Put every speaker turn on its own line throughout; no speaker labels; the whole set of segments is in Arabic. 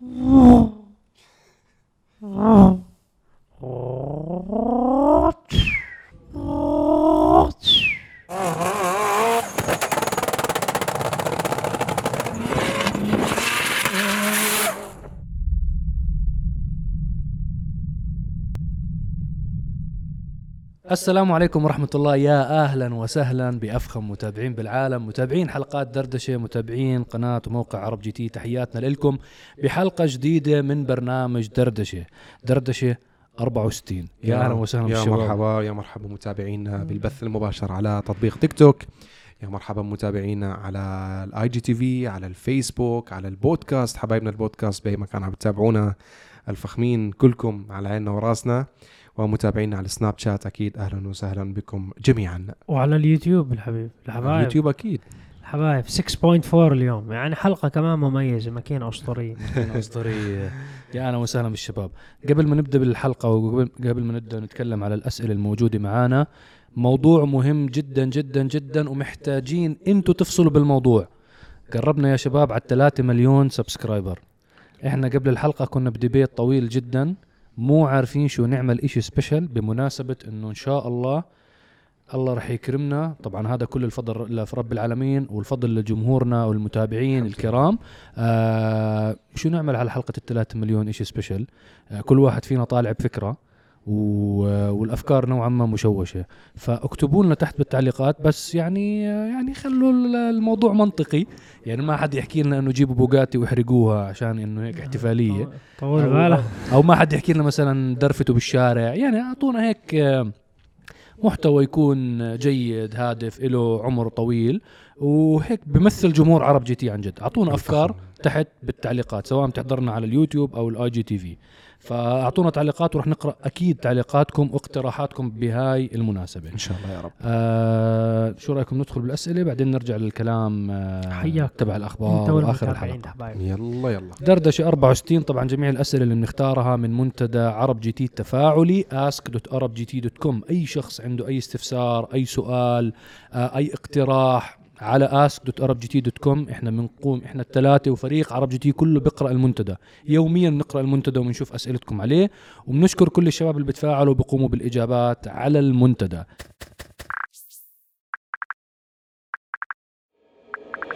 Mm. السلام عليكم ورحمة الله. يا أهلا وسهلا بأفخم متابعين بالعالم متابعين حلقات دردشة متابعين قناة وموقع عرب جي تي. تحياتنا لكم بحلقة جديدة من برنامج دردشة. دردشة 64 يا أهلا وسهلا
يا
بالشباب.
مرحبا يا مرحبا متابعينا بالبث المباشر على تطبيق تيك توك يا مرحبا متابعينا على ال IGTV على الفيسبوك على البودكاست. حبايبنا البودكاست بأي مكان عم تتابعونا الفخمين كلكم على عيننا وراسنا. ومتابعينا على السناب شات أكيد. أهلا وسهلا بكم جميعا.
وعلى اليوتيوب الحبيب. الحبايب.
اليوتيوب أكيد.
الحبايب. 6.4 اليوم. يعني حلقة كمان مميزة. ماكينة أسطورية
أسطورية يا أهلا وسهلا بالشباب. قبل ما نبدأ بالحلقة وقبل قبل ما نبدأ نتكلم على الأسئلة الموجودة معانا موضوع مهم جدا جدا جدا ومحتاجين إنتوا تفصلوا بالموضوع. قربنا يا شباب على 3 مليون subscriber إحنا قبل الحلقة كنا ب debate طويل جدا. مو عارفين شو نعمل إشي special بمناسبة إنه إن شاء الله الله رح يكرمنا. طبعا هذا كل الفضل لرب العالمين والفضل لجمهورنا والمتابعين الكرام. آه شو نعمل على حلقة الثلاثة مليون إشي سبيشل آه كل واحد فينا طالع بفكرة. والأفكار نوعا ما مشوشة. فاكتبوا لنا تحت بالتعليقات بس يعني يعني خلوا ال- الموضوع منطقي. يعني ما حد يحكي لنا إنه جيبوا بوجاتي واحرقوها عشان إنه هيك احتفالية.
طول
أو,
بالك
أو ما حد يحكي لنا مثلا درفتوا بالشارع. يعني أعطونا هيك محتوى يكون جيد هادف له عمر طويل. وهيك بمثل جمهور عرب جي تي عن جد. أعطونا أفكار تحت بالتعليقات سواء بتحضرنا على اليوتيوب أو ال IGTV. فأعطونا تعليقات ورح نقرأ أكيد تعليقاتكم واقتراحاتكم بهاي المناسبة.
إن شاء الله يا رب.
آه شو رأيكم ندخل بالأسئلة؟ بعدين نرجع للكلام آه
حياك.
تبع
الأخبار
وآخر
الحلقة
يلا يلا.
دردشة 64 طبعا جميع الأسئلة اللي بنختارها من منتدى عرب جي تي التفاعلي ask.arabgt.com أي شخص عنده أي استفسار أي سؤال آه أي اقتراح على ask.arabgt.com إحنا بنقوم إحنا الثلاثه وفريق عرب جي تي كله بيقرا المنتدى. يوميا بنقرا المنتدى وبنشوف أسئلتكم عليه. وبنشكر كل الشباب اللي بتفاعلوا وبيقوموا بالإجابات على المنتدى.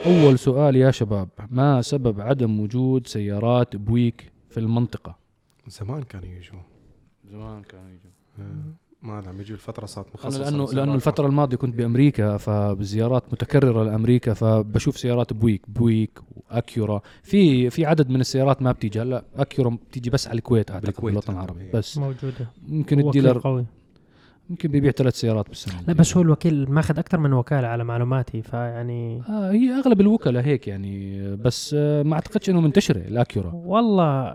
أول سؤال يا شباب ما سبب عدم وجود سيارات بويك في المنطقة؟
زمان كانوا يجوا.
زمان كانوا يجوا.
آه، ما عم يجوا الفترة صارت
مخصصة
لأنه.
لأنه الفترة الماضية كنت بأمريكا فبزيارات متكررة لأمريكا فبشوف سيارات بويك بويك وأكيورا. في في عدد من السيارات ما بتيجي. هلا أكيورا بتيجي بس على الكويت أعتقد
بالكويت
بالوطن
عندهم
العربي.
هي.
بس
موجودة.
ممكن
ال
dealer
قوي.
ممكن بيبيع ثلاث سيارات بالسنة.
لا بس هو الوكيل ماخذ أكثر من وكالة على معلوماتي فيعني
آه هي أغلب الوكلاء هيك يعني بس آه ما أعتقدش إنه منتشرة الأكيورا.
والله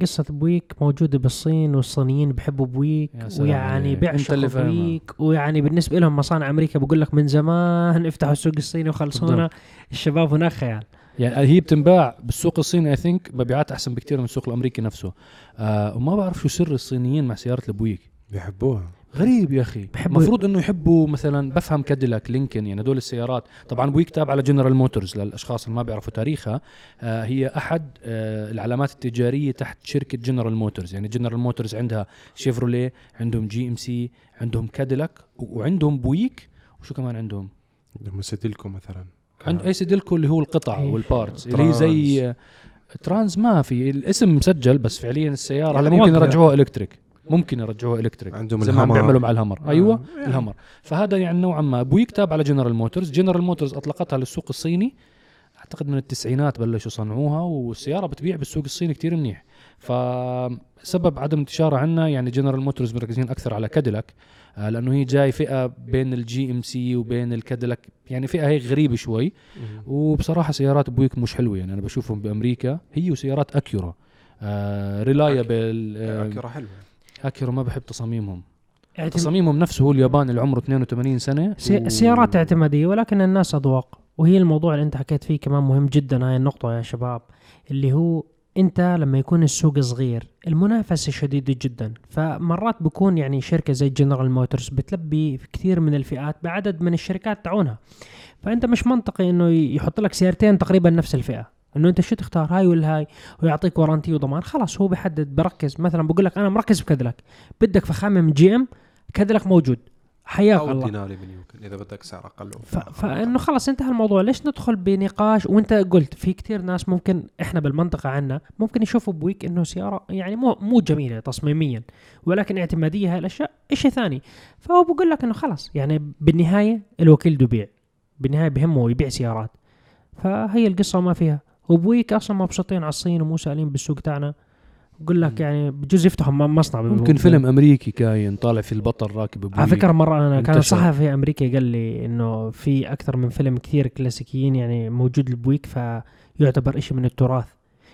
قصة بويك موجودة بالصين والصينيين بيحبوا بويك
يا سلام
ويعني بيعشقوا. بويك ويعني بالنسبة لهم مصانع أمريكا بقول لك من زمان افتحوا السوق الصيني وخلصونا. الشباب هناك خيال.
يعني هي بتنباع بالسوق الصيني I think مبيعات أحسن بكثير من السوق الأمريكي نفسه. آه وما بعرف شو سر الصينيين مع سيارة البويك
بيحبوها.
غريب يا أخي.
بحبوا-
المفروض إنه يحبوا مثلا بفهم كاديلاك لينكن يعني هدول السيارات. طبعا بويك تابعه لجنرال موتورز للأشخاص اللي ما بيعرفوا تاريخها. آه هي أحد آه العلامات التجارية تحت شركة جنرال موتورز يعني جنرال موتورز عندها شيفروليه عندهم جي ام سي عندهم كاديلاك وعندهم بويك. وشو كمان عندهم؟
لما سدلكم مثلا.
عند أي سيدلكو اللي هو القطع
إيه.
والبارتس اللي هي زي آه، ترانز ما في. الاسم مسجل بس فعليا السيارة هلا
يعني
ممكن. يرجعوها الكتريك ممكن يرجعوها إلكتريك.
عندهم
زي ما عم. بيعملوا مع الهمر. أيوه
يعني.
الهمر. فهذا يعني نوعا ما. بويك تابع لجنرال موتورز جنرال موتورز أطلقتها للسوق الصيني. أعتقد من التسعينات بلشوا صنعوها والسيارة بتبيع بالسوق الصيني كتير منيح. فسبب عدم انتشارها عندنا يعني جنرال موتورز مركزين أكثر على كاديلاك آه لأنه هي جاي فئة بين ال GMC وبين الكاديلاك يعني فئة هيك غريبة شوي. وبصراحة سيارات بويك مش حلوة. يعني أنا بشوفهم بأمريكا هي وسيارات أكيورا آه reliable آه
أكيورا حلوة.
اكيورا ما بحب تصاميمهم.
اعتم-
تصاميمهم نفسه هو الياباني اللي عمره 82 سنة
سي- سيارات اعتمادية ولكن الناس أذواق. وهي الموضوع اللي أنت حكيت فيه كمان مهم جدا هاي النقطة يا شباب اللي هو أنت لما يكون السوق صغير المنافسة شديدة جدا. فمرات بكون يعني شركة زي جنرال موتورز بتلبي في كثير من الفئات بعدد من الشركات تعونها. فأنت مش منطقي إنه يحط لك سيارتين تقريبا نفس الفئة. إنه أنت شو تختار هاي ولا هاي؟ ويعطيك warranty وضمان. خلاص هو بيحدد بركز. مثلا بقول لك أنا مركز بكاديلاك. بدك فخامة من GM كاديلاك موجود. حياك
أو
الله.
دينالي من يمكن إذا بدك سعر أقل
ف... فإنه خلص انتهى الموضوع. ليش ندخل بنقاش؟ وأنت قلت في كتير ناس ممكن إحنا بالمنطقة عنا ممكن يشوفوا بويك إنه سيارة يعني مو مو جميلة تصميميا ولكن اعتمادية هاي الأشياء. شيء ثاني فهو بقول لك إنه خلص يعني بالنهاية الوكيل بده يبيع بالنهاية بهمه يبيع سيارات. فهي القصة ما فيها وبويك أصلا مبسوطين على الصين ومو سالين بالسوق تاعنا بقول لك. يعني بجوز يفتحوا مصنع
ممكن فيلم أمريكي كاين طالع في البطل راكب
على
بويك.
فكرة مرة أنا كان. صحفي في أمريكا قال لي إنه في أكثر من فيلم كثير كلاسيكيين يعني موجود البويك فيعتبر إشي من التراث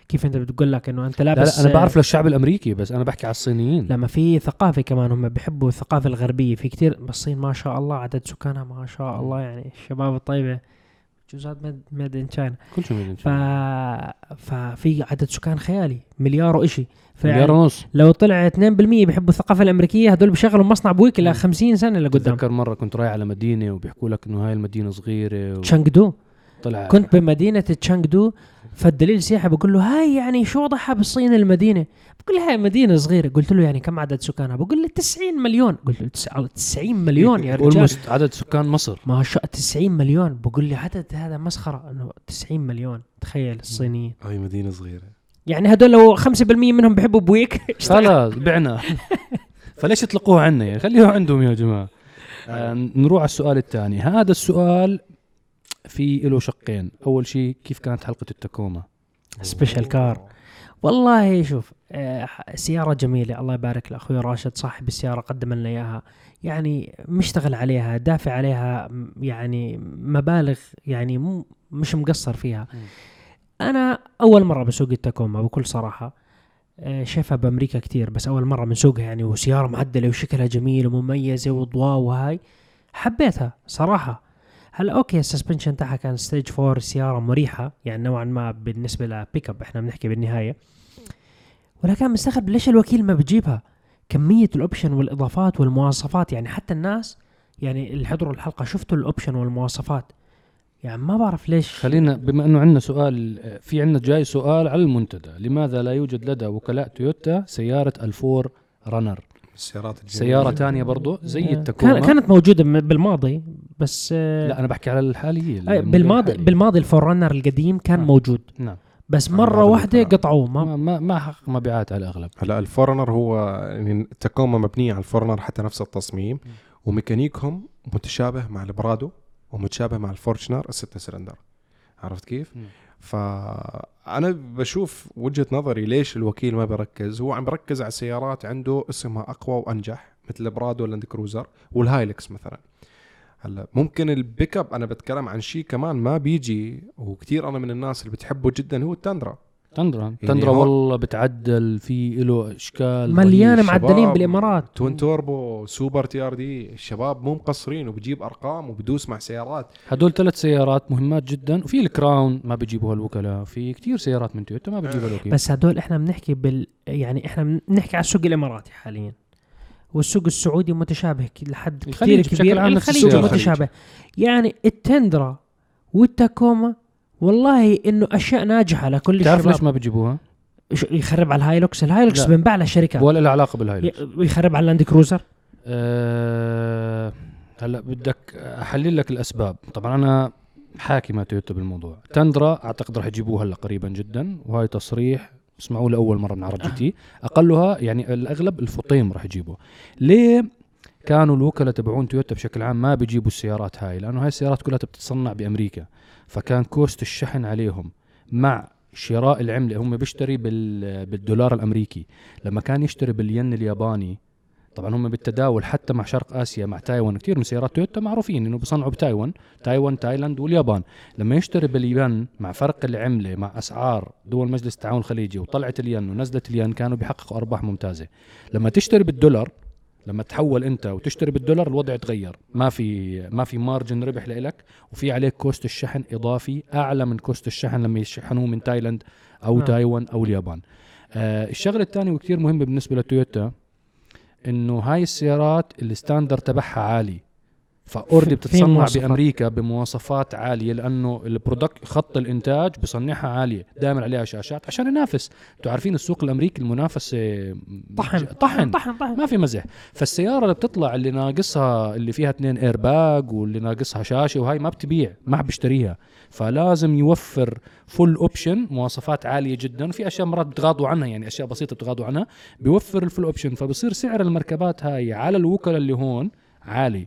كيف أنت بتقول لك إنه أنت
لا
لابس
لا أنا بعرف للشعب الأمريكي بس أنا بحكي على الصينيين
لما في ثقافة كمان هم بيحبوا الثقافة الغربية في كثير بالصين ما شاء الله عدد سكانها ما شاء الله يعني الشباب الطيبه جوزات made in China
كل شيء مدري
ف... ففي عدد سكان خيالي. مليار وإشي.
مليار ونص.
لو طلع 2% بيحبوا الثقافة الأمريكية هدول بيشغلوا مصنع بويك ل 50 سنة لقدام.
تذكر مرة كنت رايح على مدينة وبيحكوا لك إنه هاي المدينة صغيرة
تشانغدو.
وطلع
كنت بمدينة تشانغدو فالدليل سياحي بقول له هاي يعني شو وضعها بالصين المدينة؟ بقول لي هاي مدينة صغيرة. قلت له يعني كم عدد سكانها؟ بقول لي 90 مليون. قلت له تسع- 90 مليون يا رجال.
عدد سكان مصر.
ما شاء 90 مليون. بقول لي عدد هذا مسخرة. انه 90 مليون. تخيل الصينيين.
هاي مدينة صغيرة.
يعني هدول لو 5% منهم بيحبوا بويك.
خلاص بعنا. فليش يطلقوها عنا يعني خليها عندهم يا جماعة. آه نروح على السؤال الثاني. هذا السؤال في له شقين. أول شيء كيف كانت حلقة التكوما
special car والله شوف آه، سيارة جميلة. الله يبارك لأخوي راشد صاحب السيارة قدم لنا إياها. يعني مشتغل عليها دافع عليها يعني مبالغ يعني مش مقصر فيها.
مم.
أنا أول مرة بسوق التاكوما بكل صراحة. آه، شايفها بأمريكا كتير بس أول مرة بنسوقها يعني وسيارة معدلة وشكلها جميل ومميزة وضواء وهاي. حبيتها صراحة. هلا okay ال suspension تاعها كان stage 4 السياره مريحة يعني نوعا ما بالنسبة لبيك اب إحنا بنحكي بالنهاية. ولكن مستغرب ليش الوكيل ما بجيبها؟ كمية ال option والإضافات والمواصفات يعني حتى الناس يعني اللي حضروا الحلقة شفتوا ال option والمواصفات. يعني ما بعرف ليش.
خلينا بما إنه عندنا سؤال في عندنا جاي سؤال على المنتدى. لماذا لا يوجد لدى وكلاء تويوتا سيارة الفور رانر؟
السيارات الجميلة.
سيارة ثانية برضو زي
آه،
التكوما.
كان كانت موجودة بالماضي بس
لا أنا بحكي على الحاليه
بالماضي
الحالي.
بالماضي الفورنر القديم كان
آه.
موجود
نعم
بس مرة
واحدة.
قطعوه ما
ما ما, حقق مبيعات على الأغلب
هلا الفورنر هو يعني التاكوما مبنية على الفورنر حتى نفس التصميم وميكانيكهم متشابه مع البرادو ومتشابه مع الفورتشنر الستة سلندر عرفت كيف؟
مم.
فأنا بشوف وجهة نظري ليش الوكيل ما بيركز هو عم بركز على سيارات عنده اسمها أقوى وأنجح مثل البرادو واللاند كروزر والهايلكس مثلا هلا ممكن البيك اب أنا بتكلم عن شيء كمان ما بيجي وكثير أنا من الناس اللي بتحبه جدا هو التندرا
تندرا تندرا
هو-
والله بتعدل في له
إشكال
مليانة.
معدلين.
بالإمارات twin turbo super TRD الشباب مو مقصرين وبجيب أرقام وبدوس مع سيارات
هدول ثلاث سيارات مهمات جدا وفي الكراون ما بيجيبوها الوكلاء في كتير سيارات من تويوتا ما بتجيبها الوكيل
بس هدول إحنا بنحكي بال يعني إحنا بنحكي على السوق الإماراتي حاليا والسوق السعودي متشابه لحد كثير
الخليج بشكل
كبير
عام نفس
الخليج
السوق.
متشابه. يعني التندرا والتاكوما والله إنه أشياء ناجحة لكل
تعرف ليش ما بيجيبوها؟
يخرب على الهايلوكس؟ الهايلوكس. بنباع للشركات
ولا له علاقة بالهايلوكس.
ي- ويخرب على اللاند كروزر؟
أه هلا بدك أحلل لك الأسباب. طبعا أنا حاكي مع تويوتا بالموضوع. تندرا أعتقد راح يجيبوها هلا قريبا جدا وهاي تصريح اسمعوه لأول مرة من عرب جي تي. أقلها يعني الأغلب الفطيم راح يجيبوا ليه كانوا الوكلاء تبعون تويوتا بشكل عام ما بيجيبوا السيارات هاي؟ لأنه هاي السيارات كلها بتتصنع بأمريكا. فكان cost الشحن عليهم مع شراء العملة. هم بيشتري بال بالدولار الأمريكي. لما كان يشتري بالين الياباني طبعا هم بالتداول حتى مع شرق آسيا مع تايوان كثير من سيارات تويوتا معروفين إنه بيصنعوا بتايوان تايوان تايلاند واليابان. لما يشتري باليابان مع فرق العملة مع أسعار دول مجلس التعاون الخليجي وطلعت الين ونزلت الين كانوا بيحققوا أرباح ممتازة. لما تشتري بالدولار لما تحول أنت وتشتري بالدولار الوضع يتغير ما في ما في margin ربح لإلك وفي عليك cost الشحن إضافي أعلى من cost الشحن لما يشحنوه من تايلاند أو
نعم.
تايوان أو اليابان. آه الشغلة الثانية وكثير مهمة بالنسبة لتويوتا إنه هاي السيارات ال standard تبعها عالي. ف
already
بتتصنع. بأمريكا بمواصفات عالية لأنه ال product خط الإنتاج بصنعها عالية دائما عليها شاشات عشان ينافس. أنتوا عارفين السوق الأمريكي المنافسه
طحن.
طحن.
طحن طحن.
ما في مزح. فالسيارة اللي بتطلع اللي ناقصها اللي فيها اثنين اير باج واللي ناقصها شاشة وهاي ما بتبيع ما حد بيشتريها. فلازم يوفر full option مواصفات عالية جدا. في أشياء مرات بتغاضوا عنها يعني أشياء بسيطة بتغاضوا عنها. بيوفر ال full option فبصير سعر المركبات هاي على الوكلاء اللي هون عالي.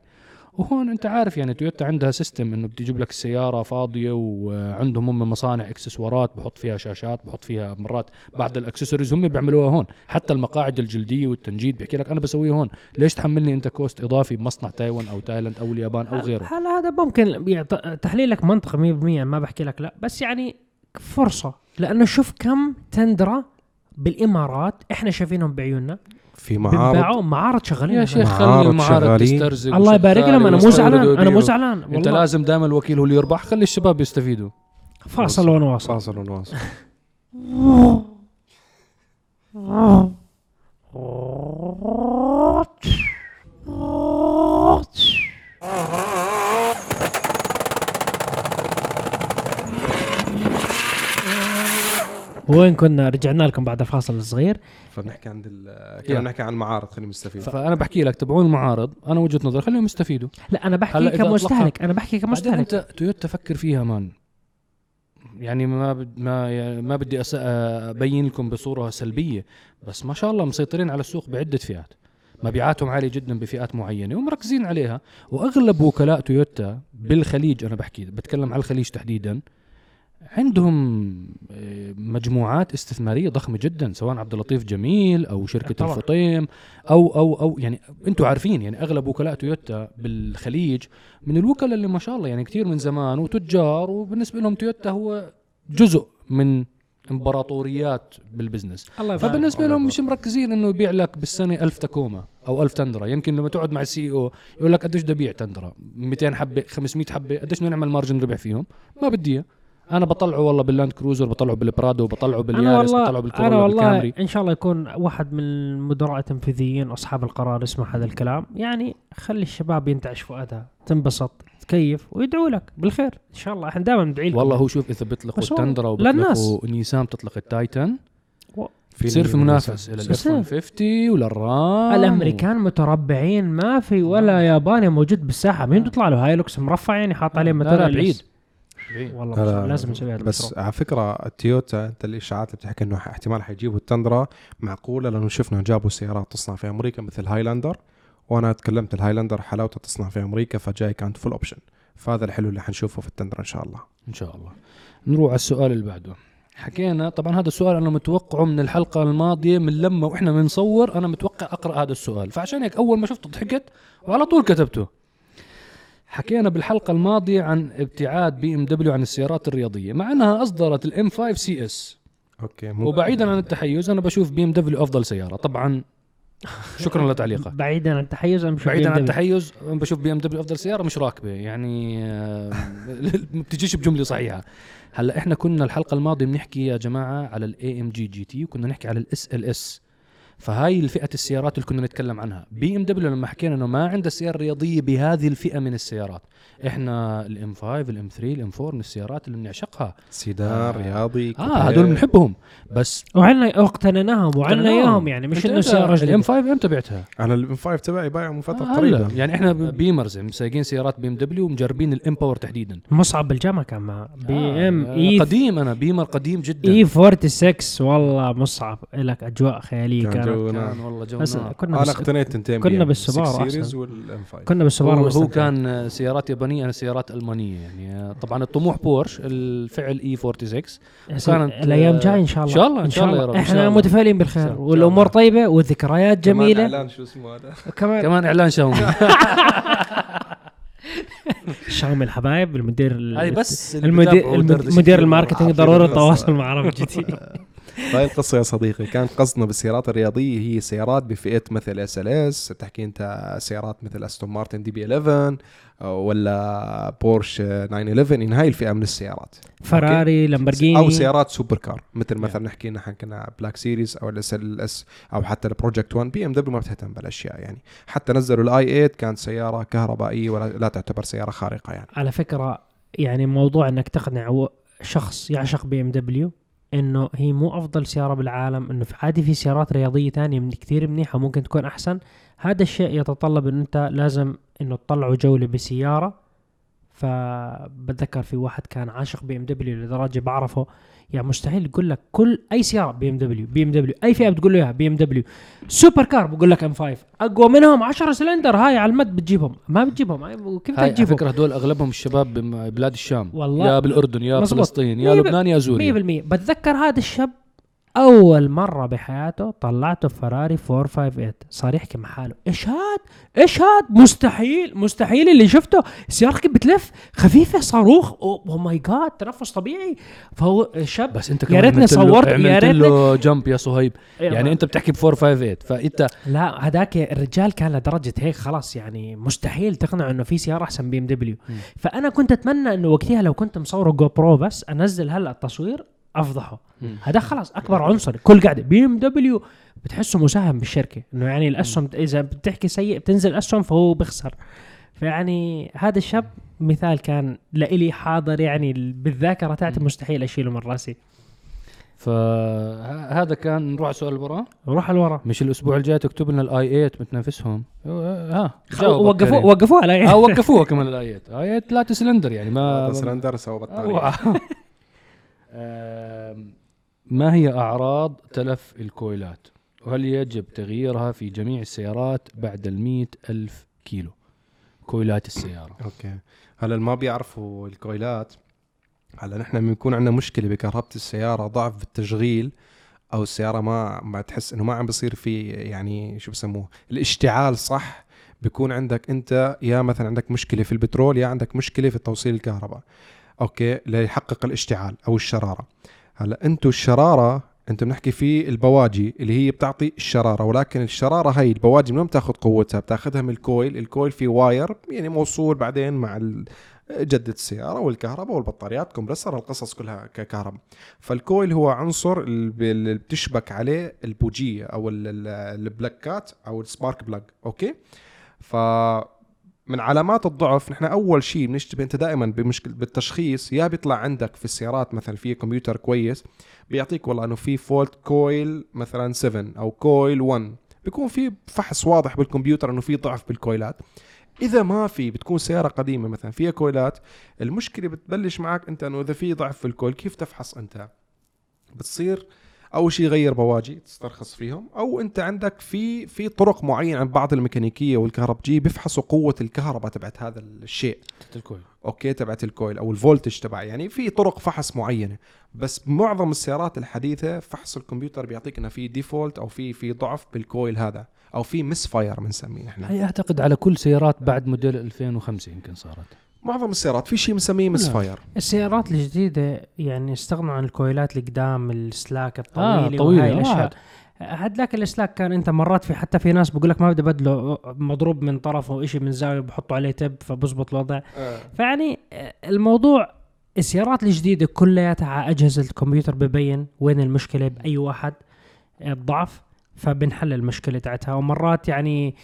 وهون انت عارف يعني تويوتا عندها system انه بتجيب لك السياره فاضية وعندهم هم مصانع اكسسوارات بحط فيها شاشات بحط فيها مرات بعض الاكسسوارز هم بيعملوها هون. حتى المقاعد الجلدية والتنجيد بيحكي لك أنا بسويه هون. ليش تحملني أنت cost إضافي بمصنع تايوان أو تايلاند أو اليابان أو غيره؟
هلا هذا ممكن يعط- تحليلك منطقي 100% ما بحكي لك لا. بس يعني فرصة لأنه شوف كم تندرة بالإمارات إحنا شايفينهم بعيوننا.
في معارض.
بينباعوا معارض شغالين
يا. شيخ خلي
معارض
المعارض. تسترزق
الله يبارك لهم أنا مو زعلان أنا مو. زعلان. أنت
لازم دائما الوكيل هو اللي يربح. خلي الشباب يستفيدوا.
فاصل ونواصل.
فاصل ونواصل.
وين كنا رجعنا لكم بعد الفاصل الصغير
فبنحكي عند ال- كنا بنحكي عن المعارض خلينا نستفيد
فأنا بحكي لك تبعون المعارض أنا وجهة نظري خليهم يستفيدوا.
لا
أنا
بحكي كمستهلك أنا بحكي كمستهلك
أنت تويوتا فكر فيها مان. يعني ما بد ما يعني ما بدي أس- أبين لكم بصورة سلبية بس ما شاء الله مسيطرين على السوق بعدة فئات. مبيعاتهم عالية جدا بفئات معينة ومركزين عليها. وأغلب وكلاء تويوتا بالخليج أنا بحكي بتكلم على الخليج تحديدا عندهم آه، مجموعات استثمارية ضخمة جدا سواء عبد اللطيف جميل أو شركة
طبعا.
الفطيم أو أو أو يعني أنتم عارفين يعني أغلب وكلاء تويوتا بالخليج من الوكلاء اللي ما شاء الله يعني كثير من زمان وتجار وبالنسبة لهم تويوتا هو جزء من
إمبراطوريات بال
business
الله
فبالنسبة
لهم.
مش مركزين إنه يبيع لك بالسنة ألف Tacoma أو ألف تندرا يمكن لما تقعد مع ال CEO يقول لك قديش بدي أبيع تندرا 200 حبة 500 حبة قديش بدنا نعمل margin ربح فيهم ما بدي. أنا بطلعه والله بال Land Cruiser بطلعه بال Prado بطلعه
بال
Yaris بطلعه
والله
بال
Corolla أنا والله
بال
Camry. إن شاء الله يكون واحد من المدراء التنفيذيين أصحاب القرار يسمع هذا الكلام. يعني خلي الشباب ينتعش فؤادها تنبسط تكيف ويدعوا لك. بالخير. إن شاء الله. إحنا دائما ندعي لكم
والله هو شوف إذا بيطلقوا التندرا. وبيطلقوا نيسان بتطلق التايتن
في
بصير في منافس. إلى
بس
الاف 150 وللرام.
الأمريكان متربعين ما في ولا ياباني موجود بالساحة. مين بيطلع له؟ هايلوكس مرفع يعني حاط عليه
لا، لا،
ماتيريال
بعيد. بعيد.
والله
لا،
مش-
لا،
لازم نسوي هذا
بس. على فكرة التويوتا أنت الإشاعات اللي بتحكي إنه احتمال حيجيبوا التندرا معقولة لأنه شفنا جابوا سيارات تصنع في أمريكا مثل هايلاندر وأنا تكلمت ال Highlander حلاوتها تصنع في أمريكا فجاي كانت full option فهذا الحلو اللي حنشوفه في التندرا إن شاء الله.
إن شاء الله. نروح على السؤال اللي بعده. حكينا طبعا هذا السؤال أنا متوقعه من الحلقة الماضية من لما وإحنا بنصور أنا متوقع أقرأ هذا السؤال. فعشان هيك أول ما شفته ضحكت وعلى طول كتبته. حكينا بالحلقة الماضية عن ابتعاد BMW عن السيارات الرياضية مع أنها أصدرت ال M5 CS
okay مو
وبعيدا عن التحيز أنا بشوف BMW أفضل سيارة طبعا. شكرا لتعليقك
بعيدا عن التحيز أنا مش
بعيدا عن. التحيز أنا بشوف BMW أفضل سيارة مش راكبة يعني آه، ما بتجيش بجملة صحيحة. هلأ إحنا كنا الحلقة الماضية بنحكي يا جماعة على ال AMG GT وكنا نحكي على ال SLS فهاي الفئة السيارات اللي كنا نتكلم عنها. BMW لما حكينا إنه ما عندها سيارة رياضية بهذه الفئة من السيارات. إحنا ال M5 ال M3 ال M4 من السيارات اللي بنعشقها.
سيدان
آه.
رياضي
آه هدول بنحبهم. بس
وعنا واقتنيناهم وعنا. إياهم يعني مش
إنه
سيارة
الإم
جديده
5 إمتى بعتها؟
أنا الإم 5 تبعي بايعه من فترة
آه قريبة. يعني إحنا بيمرز يعني سايقين سيارات بي ام دبليو ومجربين الامباور تحديدا.
مصعب بالجامعة كان معه بي
آه،
ام
آه،
اي
قديم أنا بيمر قديم جدا.
اي 46 والله مصعب. لك أجواء خيالية
كان
كانت.
كان والله جو
بس
نار.
كنا أنا
اقتنيت تنتين
كنا
5
كنا بالسبارة
هو, هو. كان سيارات يابانية أنا سيارات ألمانية يعني طبعا الطموح بورش الفعل اي 46 وكانت،
الأيام
آه،
جاي إن شاء الله
إن شاء الله، إن شاء الله يا رب، إحنا.
متفائلين بالخير. والأمور طيبة والذكريات جميلة
إعلان شو اسمه هذا
كمان
كمان إعلان شاومي
شاومي الحبايب المدير ال-
هاي بس
المدير
بتابعوا
الم-
ودردش
مدير
كتير.
ال
marketing
ضروري. التواصل مع Arab GT
هاي القصة يا صديقي كان قصدنا بالسيارات الرياضية هي سيارات بفئة مثل SLS بتحكي أنت سيارات مثل Aston Martin DB11 ولا بورش 911 ان هاي الفئة من السيارات.
Ferrari Lamborghini
أو سيارات supercar مثل مثلا نحكي نحن كنا Black Series أو ال SLS أو حتى ال Project One BMW ما بتهتم بالأشياء يعني. حتى نزلوا ال i8 كانت سيارة كهربائية ولا لا تعتبر سيارة خارقة يعني.
على فكرة يعني موضوع إنك تقنع شخص يعشق BMW إنه هي مو أفضل سيارة بالعالم إنه في عادي في سيارات رياضية تانية من كثير منيحة ممكن تكون أحسن. هذا الشيء يتطلب انه أنت لازم إنه تطلعوا جولة بسيارة. فبتذكر في واحد كان عاشق BMW لدرجة بعرفه يعني مستحيل يقول لك كل أي سيارة بي إم دبليو بي إم دبليو أي فئة بتقول له إياها BMW. supercar بقول لك M5 أقوى منهم 10 سلندر هاي على المد بتجيبهم. ما بتجيبهم. كيف تجيبهم؟
فكرة هدول أغلبهم الشباب ببلاد الشام.
والله.
يا بالأردن يا
مزبوط.
فلسطين يا لبنان يا سوريا.
100% بتذكر هذا الشاب أول مرة بحياته طلعته فراري 458 صار يحكي مع حاله. إيش هاد؟ إيش هاد؟ مستحيل مستحيل اللي شفته. السياره كيف بتلف خفيفة صاروخ. oh my God تنفس طبيعي. فهو الشاب
بس أنت
يا ريتني صورت- يا ريتني-
له جمب يا صهيب. يعني أنت بتحكي ب 458 فأنت
لا هذاك الرجال كان لدرجة هيك خلاص يعني مستحيل تقنعه إنه في سيارة أحسن
BMW.
فأنا كنت أتمنى إنه وقتها لو كنت مصوره GoPro بس أنزل هلا التصوير أفضحه. هذا خلاص أكبر عنصر. كل قاعدة. BMW بتحسه مساهم بالشركة إنه يعني الأسهم إذا بتحكي سيء بتنزل أسهم فهو بيخسر. فيعني هذا الشاب مثال كان لإلي حاضر يعني بالذاكرة تاعتي مستحيل أشيله من راسي.
فهذا كان نروح على السؤال اللي وراه
روح لورا
مش الأسبوع الجاي تكتب لنا ال i8 بتنافسهم ها
وقفوه. وقفوه
آه وقفوها كمان ال i8 i8 ثلاثة سلندر يعني ما
سلندر سوى
بطارية. ما هي أعراض تلف الكويلات؟ وهل يجب تغييرها في جميع السيارات بعد المئة ألف كيلو؟ كويلات السيارة.
أوكي. هلا ما بيعرفوا الكويلات هلا نحن يكون عندنا مشكلة بكهرباء السيارة ضعف بالتشغيل أو السيارة ما ما تحس إنه ما عم بصير في يعني شو بسموه الاشتعال صح؟ بيكون عندك أنت يا مثلا عندك مشكلة في البترول يا عندك مشكلة في توصيل الكهرباء. okay ليحقق الاشتعال أو الشرارة. هلأ أنتم الشرارة انت بنحكي في البواجي اللي هي بتعطي الشرارة ولكن الشرارة هي البواجي من وين بتاخذ قوتها؟ بتاخذها من ال coil ال coil في wire يعني موصول بعدين مع جدة السيارة والكهرباء والبطاريات compressor القصص كلها ككهرباء. فال coil هو عنصر اللي بتشبك عليه البوجية أو ال- ال- ال plugات أو ال spark plug okay؟ ف من علامات الضعف نحن أول شيء بنشتبه أنت دائما بمشكله بالتشخيص يا بيطلع عندك في السيارات مثلا في كمبيوتر كويس بيعطيك والله إنه في fault coil مثلا 7 أو coil 1 بيكون في فحص واضح بالكمبيوتر إنه في ضعف بال coilات. إذا ما في بتكون سيارة قديمة مثلا فيها coilات المشكلة بتبلش معك أنت إنه إذا في ضعف في ال coil كيف تفحص أنت؟ بتصير اول شيء غير بواجي تسترخص فيهم أو أنت عندك في في طرق معينة عند بعض الميكانيكية والكهربجية بيفحصوا قوة الكهرباء تبعت هذا الشيء.
ال
coil. okay تبعت ال coil أو ال voltage تبع يعني في طرق فحص معينة بس معظم السيارات الحديثة فحص الكمبيوتر بيعطيك إنه في default أو في في ضعف بال coil هذا أو في misfire بنسميه نحن.
هي أعتقد على كل سيارات بعد موديل 2005 يمكن صارت.
معظم السيارات في شيء بنسميه miss
لا.
fire
السيارات الجديدة يعني استغنوا عن الكويلات اللي قدام السلاك
آه
الطويلة
طويلة
وهاي
آه
الأشياء. الاسلاك كان أنت مرات في حتى في ناس بقول لك ما بدي بدله مضروب من طرفه شيء من زاوية بحطوا عليه tape فبزبط الوضع. فيعني آه، الموضوع السيارات الجديدة كلياتها على أجهزة الكمبيوتر ببين وين المشكلة بأي واحد آه، الضعف فبنحل المشكلة تاعتها. ومرات يعني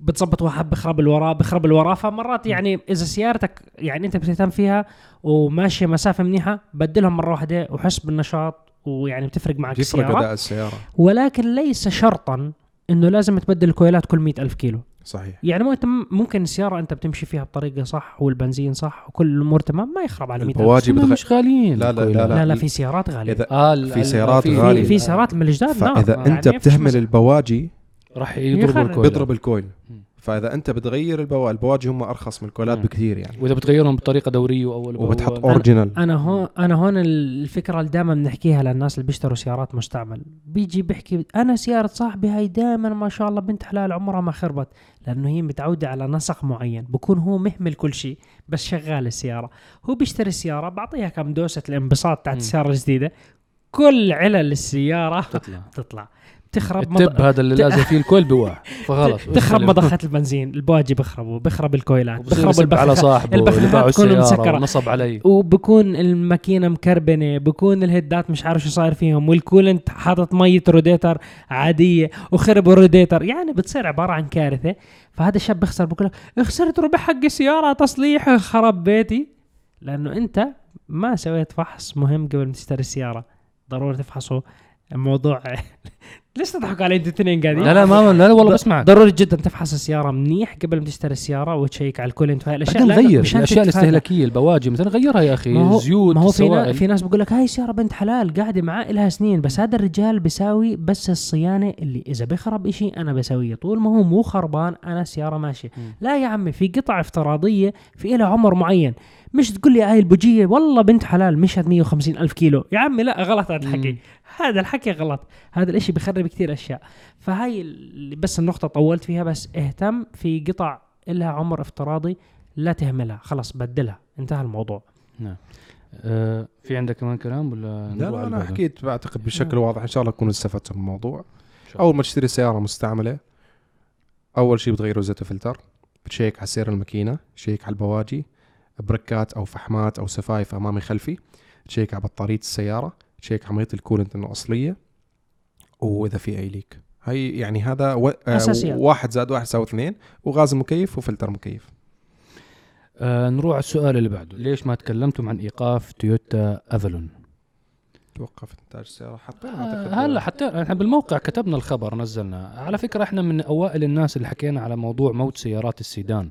بتظبط واحد بخرب الوراء بخرب الوراء فمرات يعني إذا سيارتك يعني أنت بتهتم فيها وماشية مسافة منيحة بدلهم مرة واحدة وحس بالنشاط ويعني بتفرق معك السيارة.
أداء السيارة؟
ولكن ليس شرطا إنه لازم تبدل الكويلات كل مئة ألف كيلو.
صحيح.
يعني مو أنت ممكن السيارة أنت بتمشي فيها بطريقة صح والبنزين صح وكل الأمور تمام ما يخرب على 100
البواجي بتغ-
مش غاليين
لا، لا،
الكويلات.
لا،
لا. لا في سيارات غالية.
إذا
آه
في سيارات غالية.
في, في سيارات من الجداد نعم.
فاذا
يعني
انت
فيش
بتهمل. البواجي
راح يضربوا
يخرب.
الكويلات
بيضرب ال coil
مم.
فإذا أنت بتغير البوا... البواجي هم أرخص من الكويلات
مم.
بكثير يعني
وإذا بتغيرهم بطريقة دورية واول
وبتحط. original
أنا هون أنا هون الفكرة اللي دائما بنحكيها للناس اللي بيشتروا سيارات مستعمل بيجي بيحكي أنا سيارة صاحبي هاي دائما ما شاء الله بنت حلال عمرها ما خربت لأنه هي متعودة على نسق معين بكون هو مهمل كل شيء بس شغال السيارة هو بيشتري السيارة بعطيها كم دوسة الانبساط تاعت. السيارة الجديدة كل علل السيارة
تطلع
تطلع بتخرب
ال tape هذا اللي لازم فيه ال coil بواح فخلص
تخرب مضخات البنزين. البواجي بيخربوا بيخرب الكويلات.
بخرب
بيخرب
على صاحبه اللي باعوا
مسكرة.
ونصب علي.
وبكون الماكينة مكربنة. بكون الهدات مش عارف شو صاير فيهم. وال coolant حاطط مية روديتر عادية وخرب الروديتر. يعني بتصير عبارة عن كارثة. فهذا الشاب بيخسر بقول لك خسرت ربع حق السيارة. تصليح خرب بيتي. لأنه أنت ما سويت فحص مهم قبل ما تشتري السيارة. ضروري تفحصه. الموضوع ليش تضحكوا علي أنتوا الاثنين قاعدين
لا لا ما لا, لا والله بسمعك
ضروري جدا تفحص السيارة منيح قبل ما تشتري السيارة وتشيك على ال coolant
وهي
الأشياء
غير
الأشياء.
الاستهلاكية البواجي مثلا غيرها يا أخي
ما هو
زيوت
ما هو في, نا
سوائل.
في ناس بقول لك هاي سياره بنت حلال قاعدة معاه لها سنين بس هذا الرجال بيساوي بس الصيانة اللي إذا بيخرب إشي أنا بسويه طول ما هو مو خربان أنا السيارة
ماشية.
لا يا عمي في قطع افتراضية في لها عمر معين مش تقول لي هاي البوجية والله بنت حلال مشت 150 ألف كيلو يا عمي لا غلط هذا الحكي. هذا الحكي غلط. هذا الإشي بخرب كثير أشياء. فهاي اللي بس النقطة طولت فيها بس اهتم في قطع لها عمر افتراضي لا تهملها. خلاص بدلها. انتهى الموضوع.
آه في عندك كمان كلام ولا
لا لا
أنا؟
حكيت بعتقد بشكل واضح. إن شاء الله تكونوا استفدتوا من الموضوع. أول ما تشتري سيارة مستعملة أول شيء بتغيروا زيت الفلتر. بتشيك على سير الماكينة تشيك على البواجي بريكات أو فحمات أو سفايف أمامي خلفي. تشيك على بطارية السيارة. تشيك على ميه ال coolant انه أصلية وإذا في أي leak هي يعني هذا و... آه
أساسيات.
واحد زائد واحد يساوي اثنين وغاز مكيف وفلتر مكيف.
آه نروح على السؤال اللي بعده. ليش ما تكلمتم عن إيقاف تويوتا أفالون؟
توقف انتاج السيارة حتى
آه هلا حتى إحنا بالموقع كتبنا الخبر نزلنا. على فكرة إحنا من أوائل الناس اللي حكينا على موضوع موت سيارات السيدان.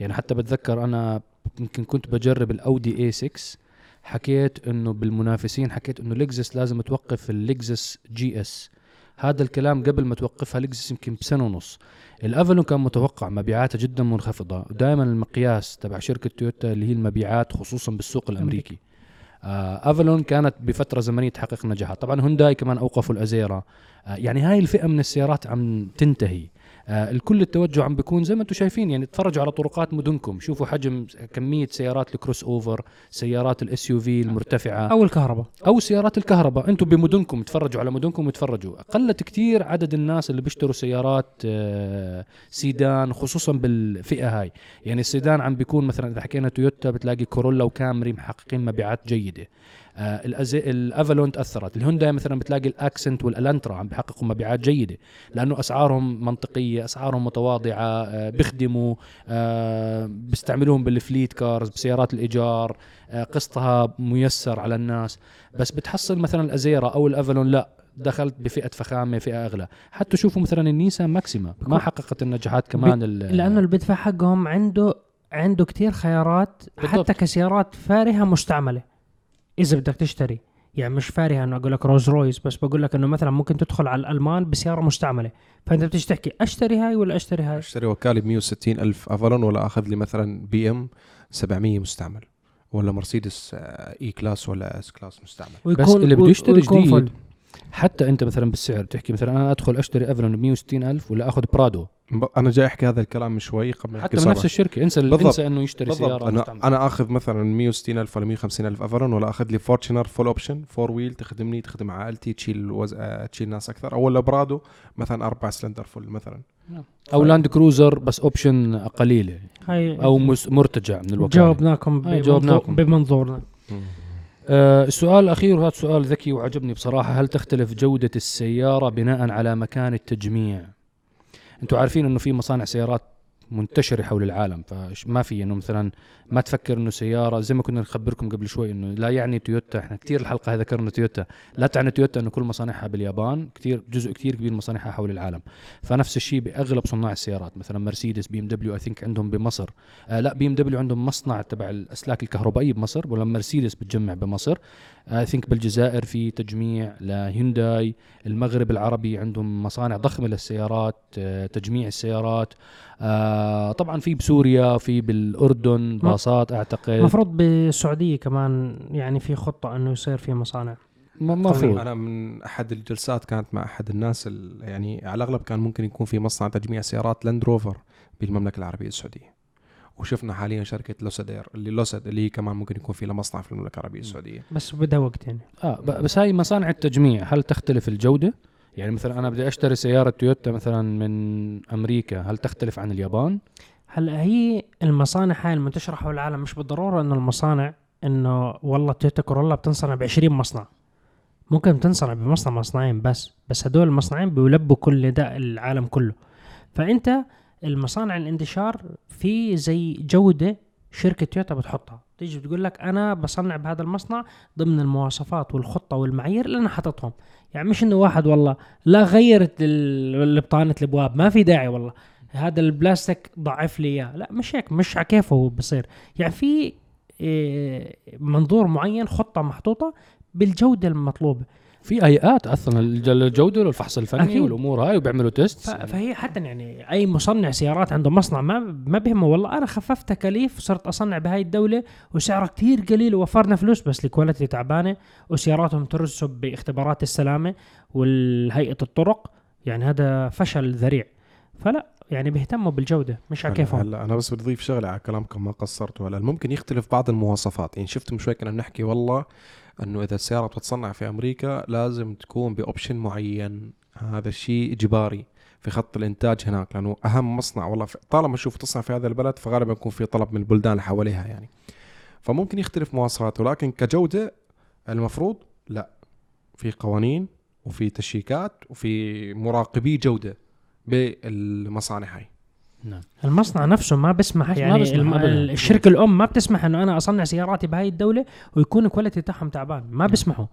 يعني حتى بتذكر أنا يمكن كنت بجرب الأودي A 6 حكيت إنه بالمنافسين حكيت إنه لكزس لازم توقف اللكزس GS هذا الكلام قبل ما توقفها لكزس يمكن بسنة ونص. الأفالون كان متوقع مبيعاتها جدا منخفضة. ودائما المقياس تبع شركة تويوتا اللي هي المبيعات خصوصا بالسوق الأمريكي. آه أفالون كانت بفترة زمنية تحقق نجاحات طبعا هونداي كمان أوقفوا الازيرا آه يعني هاي الفئة من السيارات عم تنتهي. آه الكل التوجه عم بيكون زي ما أنتم شايفين يعني تفرجوا على طرقات مدنكم. شوفوا حجم كمية سيارات ال crossover سيارات ال SUV المرتفعة.
أو الكهرباء.
أو سيارات الكهرباء. أنتم بمدنكم تفرجوا على مدنكم وتفرجوا. قلت كتير عدد الناس اللي بيشتروا سيارات آه، سيدان خصوصا بالفئة هاي. يعني السيدان عم بيكون مثلا إذا حكينا تويوتا بتلاقي كورولا وكامري محققين مبيعات جيدة. آه. الافالون تاثرت الهونداي مثلا بتلاقي الأكسنت والألانترا عم بيحققوا مبيعات جيدة لأنه أسعارهم منطقية أسعارهم متواضعة آه بيخدموا آه بيستعملوهم بال fleet cars بسيارات الإيجار آه قسطها ميسر على الناس بس بتحصل مثلا الازيرا أو الأفالون لا دخلت بفئة فخامة فئة أغلى حتى شوفوا مثلا النيسان ماكسيما ما حققت النجاحات كمان
لأنه اللي بيدفع حقهم عنده عنده كتير خيارات
بالضبط.
حتى كسيارات فارهة مستعملة إذا بدك تشتري. يعني مش فارهة إنه أقول لك رولز رويس بس بقول لك إنه مثلا ممكن تدخل على الألمان بسيارة مستعملة. فأنت بتيجي تحكي أشتري هاي ولا أشتري هاي؟
أشتري وكالة ب 160 ألف أفالون ولا أخذ لي مثلا بي إم 700 مستعمل ولا مرسيدس آه، E-Class ولا S-Class مستعمل
بس اللي بده يشتري جديد. حتى انت مثلا بالسعر بتحكي مثلا أنا أدخل أشتري أفالون ب 160 ألف ولا أخذ برادو
أنا جاي أحكي هذا الكلام شوي قبل
حتى من. نفس الشركة. انسى
بالضبط.
انسى إنه يشتري
بالضبط.
سيارة
أنا,
مستعملة.
أنا أخذ مثلا 160 ألف ولا 150 ألف أفالون ولا أخذ لي فورتشنر full option four wheel تخدمني تخدم عائلتي تشيل وز... آه، تشيل ناس أكثر. أو ولا برادو مثلا أربع cylinder full مثلا.
أو لاند كروزر بس option قليلة.
هاي
أو مس- مرتجع من
بمنظور-
جاوبناكم.
بمنظورنا.
آه السؤال الأخير وهذا سؤال ذكي وعجبني بصراحة. هل تختلف جودة السيارة بناء على مكان التجميع؟ أنتم عارفين إنه في مصانع سيارات منتشرة حول العالم فما في إنه مثلا ما تفكر إنه سيارة زي ما كنا نخبركم قبل شوي إنه لا يعني تويوتا. إحنا كثير الحلقة هذه ذكرنا تويوتا. لا تعني تويوتا إنه كل مصانعها باليابان كثير جزء كثير كبير من مصانعها حول العالم. فنفس الشيء بأغلب صناع السيارات مثلا مرسيدس بي إم دبليو I think عندهم بمصر. آه لا بي إم دبليو عندهم مصنع تبع الأسلاك الكهربائية بمصر ولا مرسيدس بتجمع بمصر. I think بالجزائر في تجميع لهيونداي. المغرب العربي عندهم مصانع ضخمة للسيارات آه تجميع السيارات. آه طبعا في بسوريا في بالأردن باصات أعتقد.
المفروض بالسعودية كمان يعني في خطة إنه يصير في مصانع.
المفروض
أنا من أحد الجلسات كانت مع أحد الناس ال- يعني على الأغلب كان ممكن يكون في مصنع تجميع سيارات لاند روفر بالمملكة العربية السعودية. وشفنا حاليا شركة لوسيدير اللي لوسيد اللي هي كمان ممكن يكون في لها مصنع في المملكة العربية السعودية.
بس بدها وقت يعني.
آه بس هاي مصانع التجميع هل تختلف الجودة؟ يعني مثلا أنا بدي أشتري سيارة تويوتا مثلا من أمريكا هل تختلف عن اليابان؟
هلا هي المصانع هاي المنتشرة حول العالم مش بالضرورة إنه المصانع إنه والله تويوتا كورولا بتنصنع ب 20 مصنع. ممكن بتنصنع بمصنع مصنعين بس بس هدول المصنعين بيلبوا كل نداء العالم كله. فأنت المصانع الانتشار في زي جودة شركة تويوتا بتحطها. تيجي بتقول لك أنا بصنع بهذا المصنع ضمن المواصفات والخطة والمعايير اللي أنا حاططهم. يعني مش إنه واحد والله لا غيرت ال- البطانه الأبواب ما في داعي والله. هذا البلاستيك ضعف لي إياه. لا مش هيك مش على كيفه هو بصير. يعني في إيه، منظور معين خطة محطوطة بالجودة المطلوبه
في هيئات أصلا الج- الجودة والفحص الفني
أكيد.
والأمور هاي وبيعملوا
test. فهي حتى يعني أي مصنع سيارات عنده مصنع ما ما بهمه والله. أنا خففت تكاليف صرت أصنع بهاي الدولة وسعرها كتير قليل ووفرنا فلوس بس الكواليتي تعبانة وسياراتهم ترسب باختبارات السلامة والهيئة الطرق. يعني هذا فشل ذريع. فلا يعني بيهتموا بالجودة مش على كيفهم.
هلا أنا بس بدي اضيف شغلة على كلامكم ما قصرتوا. هلا ممكن يختلف بعض المواصفات. يعني شفت من شوي كنا بنحكي والله إنه إذا السيارة بتتصنع في أمريكا لازم تكون بأوبشن معين. هذا الشيء إجباري في خط الإنتاج هناك لأنه أهم مصنع والله طالما أشوف تصنع في هذا البلد فغالبا يكون في طلب من البلدان اللي حواليها يعني. فممكن يختلف مواصفاته ولكن كجودة المفروض لا. في قوانين وفي تشيكات وفي مراقبي جودة. بالمصانع هاي.
نعم.
المصنع نفسه ما بسمح
ما
يعني
بسمح.
الم...
أبداً.
الشركة الأم ما بتسمح إنه أنا أصنع سياراتي بهاي الدولة ويكون الكواليتي تاعهم تعبان. ما بيسمحوا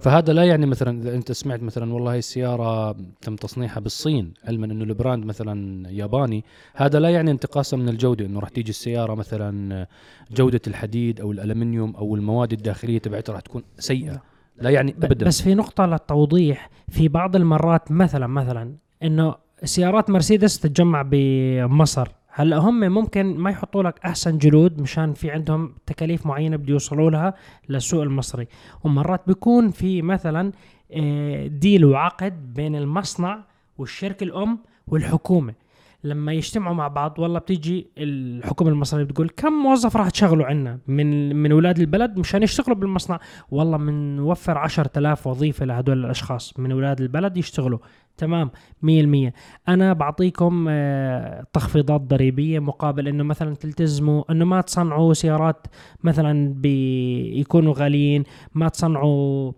فهذا لا يعني مثلا إذا أنت سمعت مثلا والله هي السيارة تم تصنيعها بالصين علما إنه البراند مثلا ياباني هذا لا يعني انتقاصا من الجودة. إنه راح تيجي السيارة مثلا جودة الحديد أو الألمنيوم أو المواد الداخلية تبعتها راح تكون سيئة. لا يعني ابدا.
بس في نقطة للتوضيح. في بعض المرات مثلا مثلا إنه سيارات مرسيدس تتجمع بمصر. هلأ هم ممكن ما يحطوا لك أحسن جلود مشان في عندهم تكاليف معينة بده يوصلوا لها للسوق المصري. ومرات بيكون في مثلا آه، ديل وعقد بين المصنع والشركة الأم والحكومة. لما يجتمعوا مع بعض والله بتيجي الحكومة المصرية بتقول كم موظف راح تشغلوا عنا من من أولاد البلد مشان يشتغلوا بالمصنع؟ والله بنوفر 10000 وظيفة لهدول الأشخاص من أولاد البلد يشتغلوا. تمام 100% أنا بعطيكم آه، تخفيضات ضريبية مقابل إنه مثلا تلتزموا إنه ما تصنعوا سيارات مثلا بيكونوا غاليين ما تصنعوا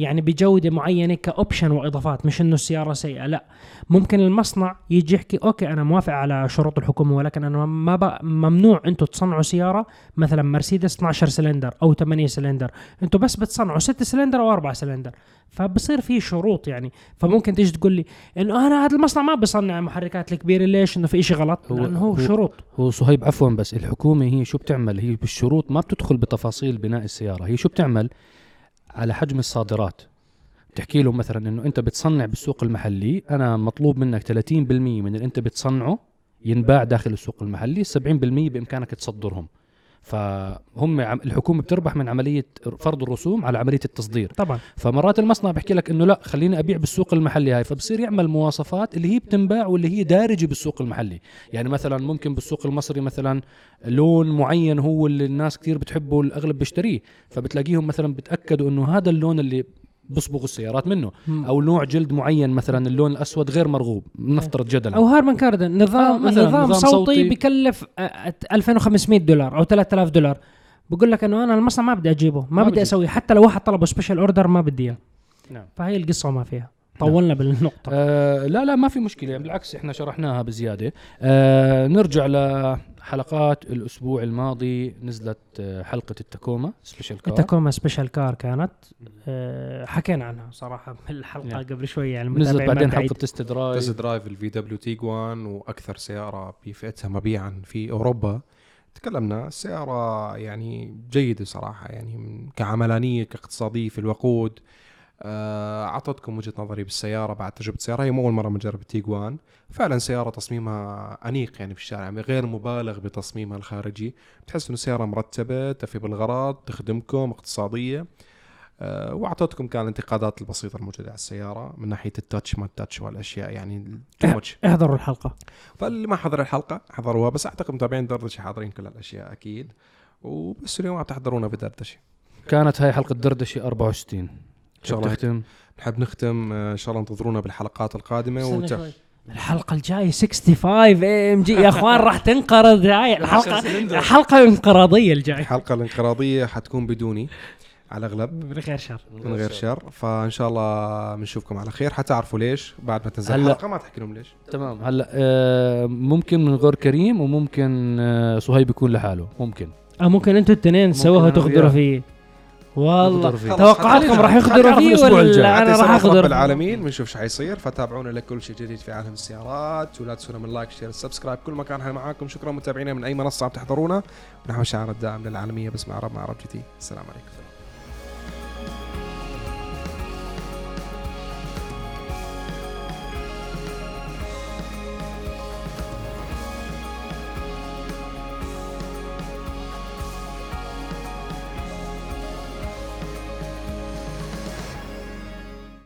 يعني بجودة معينة ك option وإضافات مش إنه السيارة سيئة لا. ممكن المصنع يجي يحكي okay أنا موافق على شروط الحكومة ولكن أنا ما بق ممنوع أنتم تصنعوا سيارة مثلا مرسيدس 12 سلندر أو 8 سلندر. أنتوا بس بتصنعوا ست سلندر أو أربع سلندر. فبصير في شروط يعني. فممكن تيجي تقول لي إنه أنا هذا المصنع ما بصنع المحركات الكبيرة ليش؟ إنه في إشي غلط.
هو-
لأنه هو,
هو-
شروط.
هو صهيب عفوا بس الحكومة هي شو بتعمل؟ هي بالشروط ما بتدخل بتفاصيل بناء السيارة. هي شو بتعمل؟ على حجم الصادرات. بتحكي لهم مثلا إنه أنت بتصنع بالسوق المحلي أنا مطلوب منك 30% من اللي أنت بتصنعه ينباع داخل السوق المحلي 70% بإمكانك تصدرهم. فهم الحكومة بتربح من عملية فرض الرسوم على عملية التصدير.
طبعا.
فمرات المصنع بحكي لك إنه لا خليني أبيع بالسوق المحلي هاي. فبصير يعمل مواصفات اللي هي بتنباع واللي هي دارجة بالسوق المحلي. يعني مثلا ممكن بالسوق المصري مثلا لون معين هو اللي الناس كثير بتحبه الأغلب بيشتريه. فبتلاقيهم مثلا بتأكدوا إنه هذا اللون اللي بصبغوا السيارات منه. أو نوع جلد معين مثلا اللون الأسود غير مرغوب نفترض جدلا.
أو Harman Kardon نظام
آه، مثلاً
نظام,
نظام
صوتي,
صوتي.
بكلف آه، 2500 دولار أو 3000 دولار. بقول لك إنه أنا المصنع ما بدي أجيبه ما,
ما
بدي
بدي.
أسوي حتى لو واحد طلبه special order ما بدي إياه.
نعم.
فهي القصة وما فيها. طولنا بالنقطة.
آه لا لا ما في مشكلة. يعني بالعكس إحنا شرحناها بزيادة. آه نرجع لحلقات الأسبوع الماضي نزلت آه حلقة التاكوما special car
التاكوما special car كانت. آه، حكينا عنها صراحة بالحلقة
نعم.
قبل شوي يعني
نزلت بعدين. حلقة test
test
drive
drive ال VW Tiguan وأكثر سيارة بفئتها مبيعا في أوروبا. تكلمنا السيارة يعني جيدة صراحة يعني من كعملانية كاقتصادية في الوقود. آه، أعطتكم وجهة نظري بالسيارة بعد تجربة السيارة. هي مو أول مرة بنجرب التيجوان فعلا سيارة تصميمها أنيق يعني في الشارع يعني غير مبالغ بتصميمها الخارجي. بتحس إنه سيارة مرتبة تفي بالغرض تخدمكم اقتصادية. آه، واعطيتكم كان الانتقادات البسيطة الموجودة على السيارة من ناحية التاتش ما التاتش والأشياء يعني
احضروا الحلقة.
فاللي ما حضر الحلقة حضروها بس أعتقد متابعين دردشة حاضرين كل الأشياء أكيد. وبس اليوم عم تحضرونا بدردشة.
كانت هاي حلقة دردشة 64 إن
شاء الله.
تختم
نحب نختم آه، إن شاء الله انتظرونا بالحلقات
القادمة
وت...
الحلقة الجاية 65 AMG يا أخوان راح تنقرض. هاي الحلقة حلقه انقراضيه الجاية.
الحلقة الانقراضية حتكون بدوني على الأغلب.
من غير شر.
من غير شر. فإن شاء الله بنشوفكم على خير. حتعرفوا ليش بعد ما تنزل الحلقة ما تحكي لهم ليش.
تمام. هلا آه ممكن من غير كريم وممكن آه صهيب يكون لحاله. ممكن.
آه ممكن أنتوا الاثنين تسووها
أنا
تغدروا. فيه. والله. توقعاتكم راح فيه
الأسبوع الجاي.
ولا
أنا
راح
يصير رب العالمين بنشوف إيش حيصير فتابعونا لكل شيء جديد في عالم السيارات ولا تنسونا من like share subscribe. كل مكان إحنا معاكم. شكرا متابعينا من أي منصة عم تحضرونا. ونحو شعار الدائم للعالمية بس مع رب مع رب جديد. السلام عليكم.